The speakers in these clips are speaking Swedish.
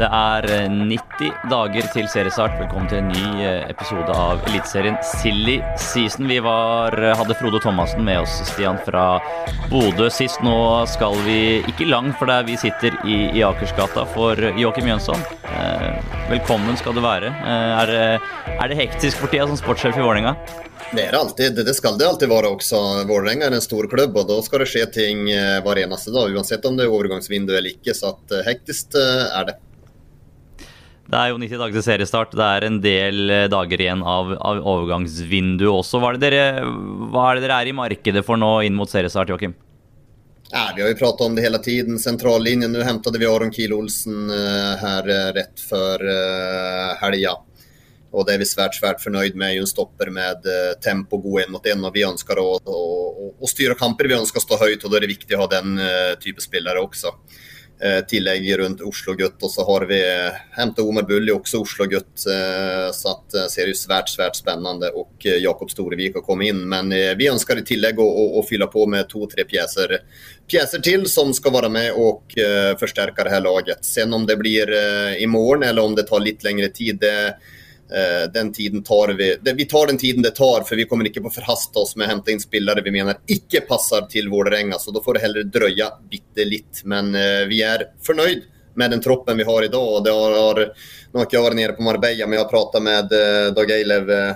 Det er eh, 90 dager til seriestart. Velkommen til en ny eh, episode av Eliteserien Silly Season. Vi var, eh, hadde Frode Thomassen med oss, Stian, fra Bodø sist. Nå skal vi ikke langt, for der vi sitter i, i Akersgata for Joakim Jønsson. Velkommen skal du være. Er det, er det hektisk for tida som sportssjef i Vålerenga? Det är alltid, det ska det alltid vara också. Vålerenga är en stor klubb och då ska det ske ting var dag oavsett om det är övergångsvindu eller inte. Så att hektiskt är det. Det er jo 90 dager til seriestart. Det er en del eh, dager igjen av, av overgangsvinduet også. Hva er, dere, hva er, det dere, er i markedet for nå inn mot seriestart, Joakim? Ja, vi har ju pratat om det hela tiden, centrallinjen. Nu hämtade vi Aron Kiel Olsen eh, uh, här eh, rätt för uh, helga. Och det är vi svärt, svärt förnöjd med. En stopper med uh, tempo, gå en mot en och vi önskar att och, och, och styra kamper. Vi önskar stå höjt och då är det viktigt att ha den uh, typen av spelare också. Eh, tillägg runt Oslogutt och så har vi Hämta hämtat Omar Bulli också Oslogutt eh, så att det ser ju svärt, svärt spännande och Jakob Storevik har kommit in. Men vi önskar i tillägg att fylla på med två, tre pjäser, pjäser till som ska vara med och förstärka det här laget. Sen om det blir imorgon eller om det tar lite längre tid, det den tiden tar vi. Vi tar den tiden det tar för vi kommer inte på förhasta oss med att hämta in spelare vi menar icke passar till Vålerenga. Så då får det hellre dröja bitterligt. Men eh, vi är förnöjd med den troppen vi har idag. Det har, nu har jag varit nere på Marbella, men jag har pratat med eh, Dag Eilev, eh,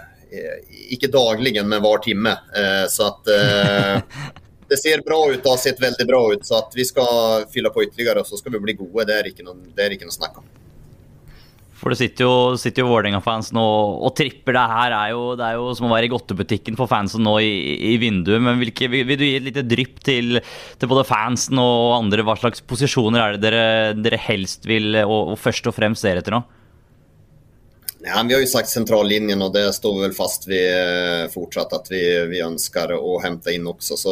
icke dagligen, men var timme. Eh, så att eh, det ser bra ut och har sett väldigt bra ut. Så att vi ska fylla på ytterligare och så ska vi bli goda. Det är inte någon, det är inte någon snack om. For det sitter jo, sitter jo Vålerenga-fans nå og, tripper. Det her er jo, det er jo som å være i godtebutikken for fansen nå i, i vinduet. Men hvilke, vil, vil, du gi et lite drypp til, til, både fansen og andre? Hva slags posisjoner er det dere, dere helst vil og, og først og fremst ser etter nå? Ja, vi har ju sagt centrallinjen och det står vi väl fast vid eh, fortsatt att vi, vi önskar att hämta in också. Så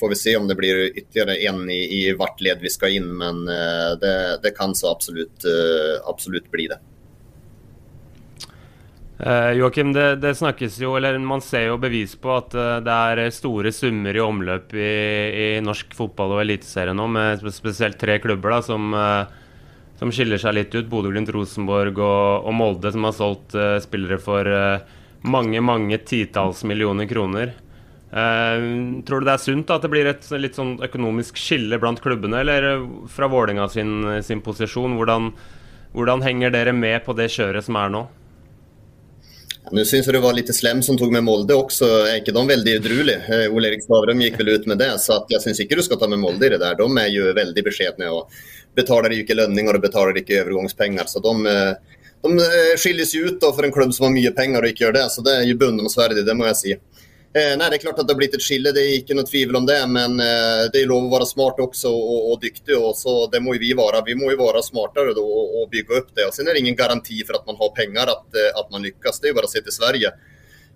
får vi se om det blir ytterligare en i, i vart led vi ska in. Men eh, det, det kan så absolut, eh, absolut bli det. Uh, Joakim, det, det, snakkes jo, eller man ser jo bevis på at uh, det er store summer i omløp i, i norsk fotball og eliteserie nå, med spesielt tre klubber da, som, uh, som skiller seg litt ut. Bodø-Glimt, Rosenborg og, og, Molde, som har solgt spillere for mange, mange titalls millioner kroner. tror du det er sunt da, at det blir et litt sånn økonomisk skille blant klubbene, eller fra Vålerenga sin, sin posisjon? Hvordan, hvordan henger dere med på det kjøret som er nå? Nu syns det var lite slem som tog med Molde också. Är inte de väldigt drulig? Eh, Ole-Erik Stavrum gick väl ut med det. Så att jag syns inte du ska ta med Molde i det där. De är ju väldigt beskedna och betalar inte löningar och betalar inte övergångspengar. Så de, eh, de eh, skiljer sig ut då för en klubb som har mycket pengar och inte gör det. Så det är ju beundransvärt, det må jag säga. Eh, nej, det är klart att det har blivit ett skille, det är inte något tvivel om det. Men eh, det är lov att vara smart också och, och duktig. Och så det må ju vi vara. Vi må ju vara smartare då och, och bygga upp det. Och sen är det ingen garanti för att man har pengar att, eh, att man lyckas. Det är bara att se till Sverige.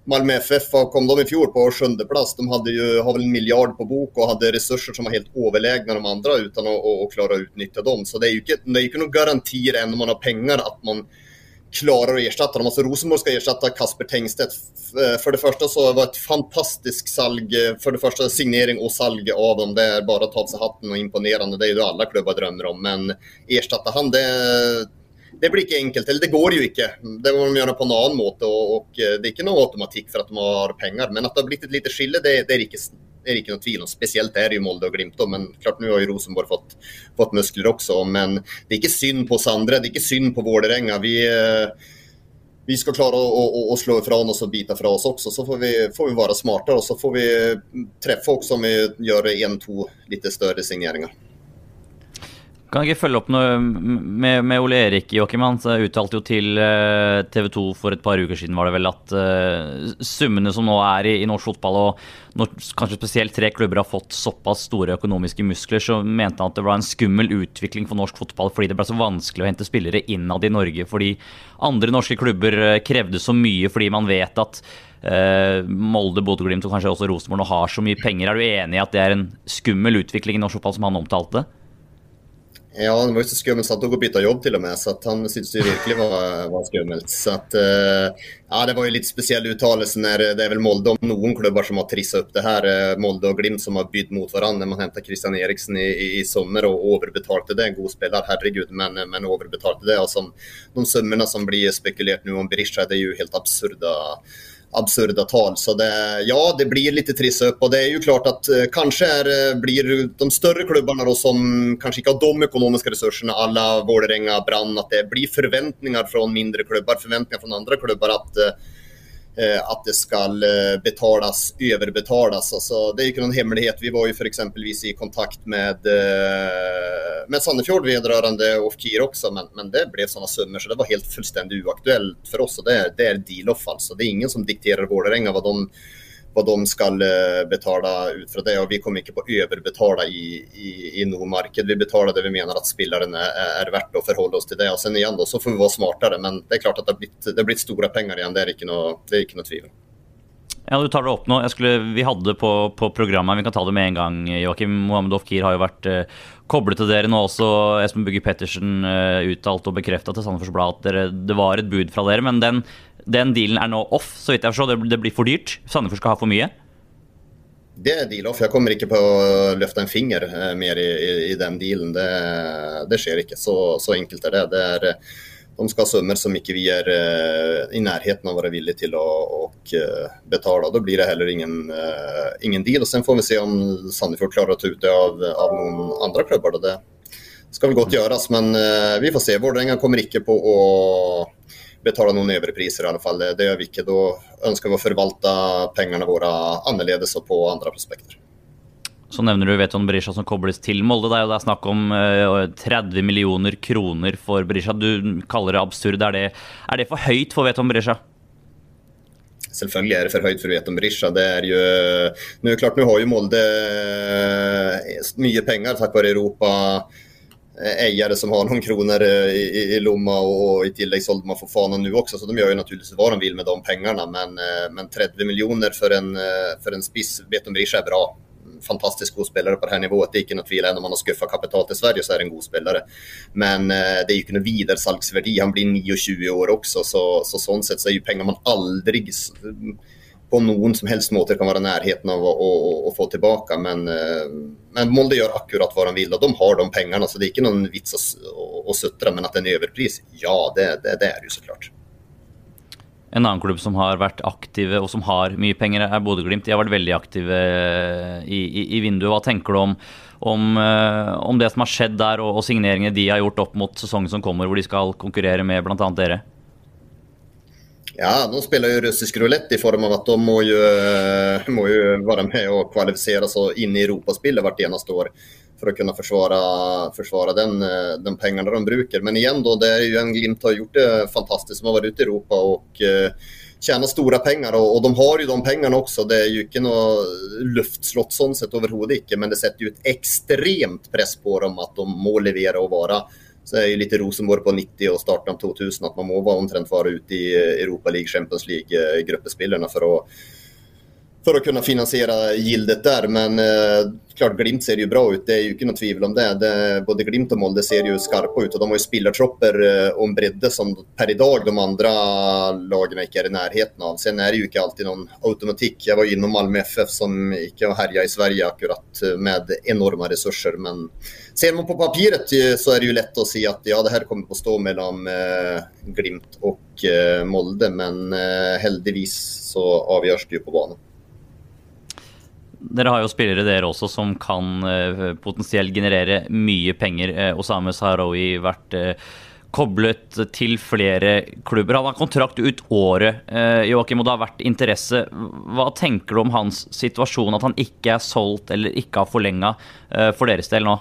Malmö FF kom de i fjol på sjunde plats. De hade ju, har väl en miljard på bok och hade resurser som var helt överlägna de andra utan att, att, att klara att utnyttja dem. Så det är ju inte, det är ju inte några garantier än om man har pengar att man klarar att ersätta dem. Alltså Rosenborg ska ersätta Kasper Tengstedt. Eh, för det första så var det ett fantastiskt salg, eh, för det första signering och salg av dem. Det är bara att ta av sig hatten och imponerande. Det är ju det alla klubbar drömmer om. Men ersätta han, det, det blir inte enkelt. Eller det går ju inte. Det må de göra på en annan måte och, och eh, det är inte någon automatik för att de har pengar. Men att det har blivit ett litet skille, det, det är inte är inte något tvivel om. Speciellt är det ju Molde och Glimt då, men klart nu har ju Rosenborg fått, fått muskler också. Men det är inte synd på oss det är inte synd på Vålerenga. Vi, eh, vi ska klara att slå ifrån oss och bita för oss också. Så får vi, får vi vara smarta och så får vi träffa också om vi gör en, två lite större signeringar. Kan jeg ikke følge opp noe med, med Ole Erik Joakim? Han uttalte jo til eh, TV 2 for et par uker siden var det vel at uh, summene som nå er i, i, norsk fotball, og når kanskje spesielt tre klubber har fått såpass store økonomiske muskler, så mente han at det var en skummel utvikling for norsk fotball fordi det ble så vanskelig å hente spillere innad i Norge. Fordi andre norske klubber eh, krevde så mye fordi man vet at uh, Molde, Bodø-Glimt og kanskje også Rosenborg nå har så mye penger. Er du enig i at det er en skummel utvikling i norsk fotball som han omtalte? Ja, det var ju så skummelt så han tog och bytte jobb till och med. Så att han syntes ju verkligen vara, var skummelt. Så att, eh, ja, det var ju lite speciell uttalelse när eh, det är väl Molde om någon klubbar som har trissat upp det här. Eh, Molde och Glimt som har bytt mot varandra när man hämtar Christian Eriksen i, i, i sommar och överbetalade det. En god spelare, herregud, men, men överbetalt det. Och som, de summorna som blir spekulerat nu om Berisha, det är ju helt absurda absurda tal. Så det, ja, det blir lite trissa upp och det är ju klart att eh, kanske är, eh, blir de större klubbarna då som kanske inte har de ekonomiska resurserna, alla Vålerenga, Brann, att det blir förväntningar från mindre klubbar, förväntningar från andra klubbar att eh, att det ska eh, betalas, överbetalas. Alltså, det är ju inte någon hemlighet. Vi var ju för exempelvis i kontakt med, eh, Eh, med Sandefjord vedrörande off-keer också, men, men det blev sådana summor så det var helt fullständigt oaktuellt för oss. Och det, är, det är deal-off alltså. Det är ingen som dikterar Vålerenga vad de vad de ska eh, betala ut för det och vi kommer inte på överbetala i, i, i Nordmarket. Vi betalar det vi menar att spelaren är, är värt och förhålla oss till det och sen igen då så får vi vara smartare. Men det är klart att det har blivit, det har blivit stora pengar igen, det är inte något, det är inte något tvivel. Ja, du tar det opp nå. Skulle, vi hade på, på, programmet, vi kan ta det med en gång. Joakim Mohamed Ofkir har ju varit eh, koblet till dere nå også. Espen Bugge Pettersen eh, uttalt og bekrefta til Sandefjords Blad at dere, det var et bud fra dere. Men den den dealen är nu off, så vidt jeg forstår. Det blir för dyrt. Sandefjord ska ha för mycket. Det är deal off. Jag kommer inte på att lyfta en finger eh, mer i, i, i, den dealen. Det, det sker inte. Så, så enkelt är det. det är, de ska ha summor som inte vi är uh, i närheten av att vara villiga till att och, uh, betala. Då blir det heller ingen, uh, ingen deal. Och sen får vi se om Sandefjord klarar att ta ut det av, av någon andra klubbar. Då. Det ska väl gott göras, men vi får se. Vårdänga kommer inte på att betala någon överpriser i alla fall. Det gör vi inte. Då önskar vi förvalta pengarna våra annorledes och på andra prospekter. Så nämner du Veton Berisha som kobles till Molde. Det är, det är snack om eh, 30 miljoner kronor för Berisha. Du kallar det absurd. Är det, är det för högt för Veton Berisha? Selvfølgelig är det för högt för Veton Berisha. Det är ju... Nu är klart, nu har ju Molde eh, mycket pengar tack vare Europa eh, ägare som har någon kronor i, i lomma och i tillägg sålde man Fofana nu också. Så de gör ju naturligtvis vad de vill med de pengarna. Men, men 30 miljoner för en, för en spiss, Beton Berisha är bra fantastisk god spelare på det här nivået. Det är inte att tvivel. Även om man har skuffat kapital till Sverige så är det en god spelare. Men eh, det är ju inte något vidare salgsvärde. Han blir 29 år också. Så, så sånt sett så är ju pengar man aldrig på någon som helst måte kan vara närheten av att få tillbaka. Men, eh, men Molde gör akkurat vad de vill och de har de pengarna så det är inte någon vits att, att suttra. Men att det är en överpris, ja det, det, det är det ju såklart. En annan klubb som har varit aktive och som har mycket pengar är Bodø-Glimt. De har varit väldigt aktiva eh, i, i, i vinduet. Vad tänker du om, om, eh, om det som har skett där och, og signeringene de har gjort upp mot säsongen som kommer, där de ska konkurrera med bland annat er? Ja, de spelar ju russisk roulett i form av att de må ju, eh, må ju vara med och kvalificera sig in i Europaspelet vart enaste år för att kunna försvara, försvara den, eh, den pengarna de brukar. Men igen då, det är ju en Glimt har gjort det fantastiskt. Som har varit ute i Europa och eh, tjänat stora pengar och, och, de har ju de pengarna också. Det är ju inte något luftslott sånt sett överhuvudtaget, men det sätter ju ett extremt press på dem att de må leverera och vara så är ju lite Rosenborg på 90 och starten av 2000 att man må vara omtrent vara ute i eh, Europa League, Champions League eh, gruppspelarna för att för att kunna finansiera gildet där. Men eh, klart, Glimt ser ju bra ut. Det är ju inte något tvivel om det. det. Både Glimt och Molde ser ju skarpa ut och de har ju spelartropper eh, och en bredde som per idag de andra lagen inte är i närheten av. Sen är det ju inte alltid någon automatik. Jag var ju inom Malmö FF som gick och härjade i Sverige akkurat eh, med enorma resurser. Men ser man på pappret eh, så är det ju lätt att se att ja, det här kommer att stå mellan eh, Glimt och eh, Molde. Men eh, heldigvis så avgörs det ju på banan. Dere har jo spillere dere også som kan uh, potensielt generere mye penger. Uh, Osame Sahraoui vært uh, koblet til flere klubber. Han har kontrakt ut året, Joakim, og det har vært interesse. Hva tenker du om hans situasjon, at han ikke er solgt eller ikke har forlenga uh, for deres del nå?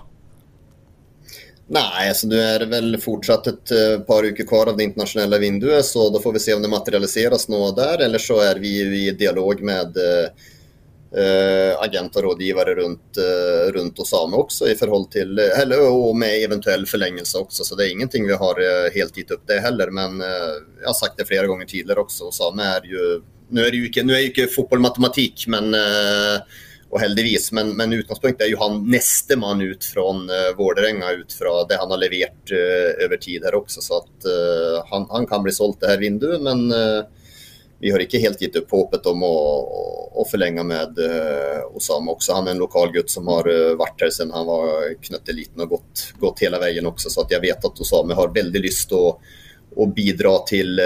Nej, alltså nu är det väl fortsatt ett par veckor kvar av det internationella vinduet så då får vi se om det materialiseras något där eller så är vi i dialog med eh, Eh, agent och rådgivare runt, eh, runt Osama också i förhåll till, eh, eller, och med eventuell förlängelse också. Så det är ingenting vi har eh, helt gett upp det heller. Men jag har sagt det flera gånger tidigare också. Osama är ju, nu är det ju inte, nu är ju inte fotboll matematik, men och heldigvis. Men, men utgångspunkten är ju han man ut från uh, Vålerenga, ut från det han har levererat uh, över tid här också Så att uh, han, han, kan bli såld det här vinduet, men vi har ikke helt gitt opp håpet om å, å forlenge med eh, Osama også. Han er en lokal gutt som har eh, vært her siden han var knøtteliten og gått, gått hele veien også. Så at jeg vet at Osama har veldig lyst til å och bidra till, eh,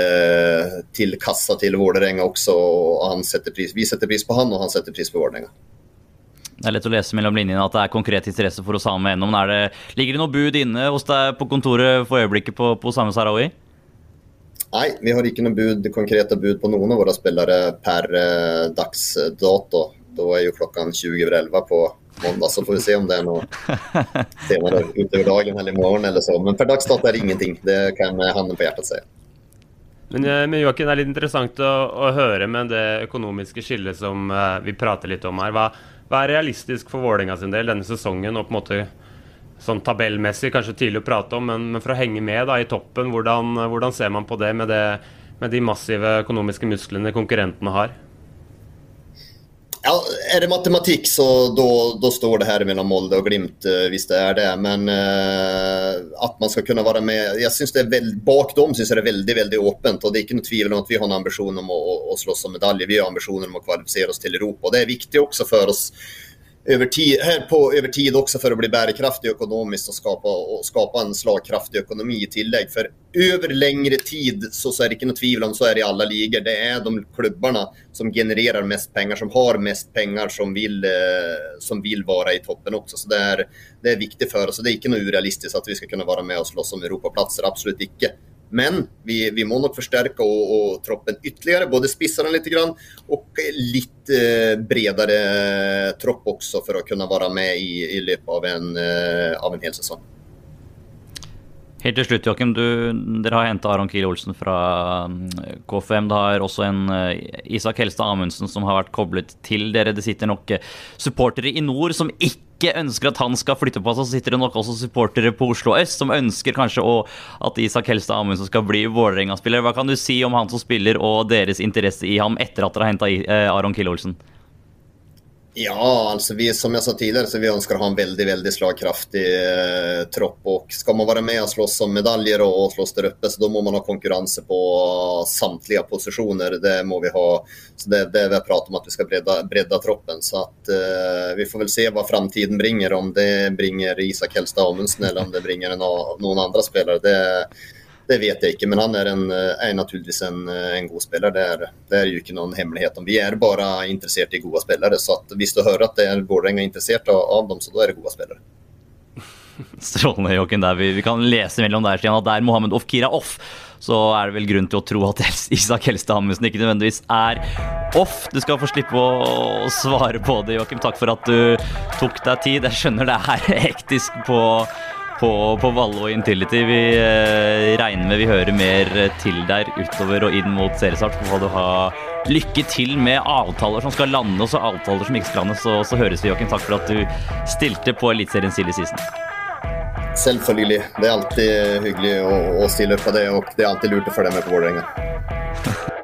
till kassa till Vålerenga också. Och han sätter pris, vi setter pris på han og han setter pris på Vålerenga. Det er lett å lese mellom linjene at det er konkret interesse for Osame Det, ligger det noe bud inne hos deg på kontoret for øyeblikket på, på Osame Sarawi? Nei, vi har ikke noe bud, konkrete bud på noen av våre spillere per eh, dags dato. Da er jo klokken 20 over 11 på mandag, så får vi se om det er noe senere utover dagen eller i morgen eller så. Men per dags dato er det ingenting. Det kan jeg hånden på hjertet si. Men, eh, men Joakim, det er litt interessant å, å, høre med det økonomiske skillet som uh, vi prater litt om her. Hva, hva er realistisk for Vålerenga sin del denne sesongen? og på en måte sånn tabellmessig, kanskje tidlig å prate om, men, men for å henge med da, i toppen, hvordan, hvordan ser man på det med, det med, de massive økonomiske musklene konkurrentene har? Ja, är det matematikk, så då, då, står det her mellom Molde og Glimt, visst hvis det er det. Men eh, at man skal kunne være med jeg synes det er veld, Bak dem syns jeg det er veldig veldig åpent. og Det er ikke noe tvil om at vi har en ambisjon om å, å, å slåss om medalje. Vi har ambisjoner om å kvalifisere oss til Europa. og Det er viktig også for oss över tid, på, över tid också för att bli bärkraftig ekonomiskt och skapa, och skapa en slagkraftig ekonomi i tillägg. För över längre tid så, så är det inte något tvivel om, så är det i alla ligor. Det är de klubbarna som genererar mest pengar, som har mest pengar, som vill, eh, som vill vara i toppen också. Så det är, det är viktigt för oss det är inte något orealistiskt att vi ska kunna vara med och slåss om Europaplatser, absolut icke. Men vi, vi må nog förstärka och, och troppen ytterligare, både spissa den lite grann, och eh, lite eh, eh, tropp också för att kunna vara med i, i løpet av en, eh, av en hel säsong. Helt till slut Joakim. Du, dere har henta Aron Kiel Olsen fra mm, KFM. Det har også en eh, Isak Helstad Amundsen som har vært koblet til dere. Det sitter nok eh, supportere i nord som ikke ikke ønsker at han skal flytte på seg, så sitter det nok også supportere på Oslo øst som ønsker kanskje å, at Isak Helstad Amundsen skal bli Vålerenga-spiller. Hva kan du si om han som spiller og deres interesse i ham etter at dere har henta eh, Aron Kille Olsen? Ja, alltså vi, som jag sa tidigare så vi önskar ha en väldigt, väldigt slagkraftig eh, tropp och ska man vara med och slåss om medaljer och, och slåss där uppe så då må man ha konkurrens på samtliga positioner. Det må vi ha. Så det, det vi har pratat om att vi ska bredda, bredda troppen så att eh, vi får väl se vad framtiden bringer. Om det bringer Isak Hellstad Amundsen eller om det bringer en, någon andra spelare. Det, det vet jag inte, men han är en, eh, är naturligtvis en, eh, en, god spelare. Det är det är ju inte någon hemlighet. Vi är bara intresserade i goda spelare, Så att, visst du hör att det är Borlänge interessert av, av, dem, så då är det gode spelare. Strålende, Joakim. Vi, vi, kan läsa mellan där, Stian, det är Mohammed Ofkira-Off, så är det väl grund till att tro att Isak Helste Amundsen inte nödvändigtvis är off. Du ska få slippa att svara på det, Joakim. Tack för att du tog dig tid. Jag skjønner det här hektiskt på på, på Valle og Intility. Vi eh, regner med vi hører mer til der utover og inn mot seriestart. Så får du ha lykke til med avtaler som skal lande, og så avtaler som ikke skal lande. Så, så høres vi, Joakim. Takk for at du stilte på Eliteserien Silly Season. Selvfølgelig. Det er alltid hyggelig å, å stille opp på det, og det er alltid lurt å følge med på Vålerenga.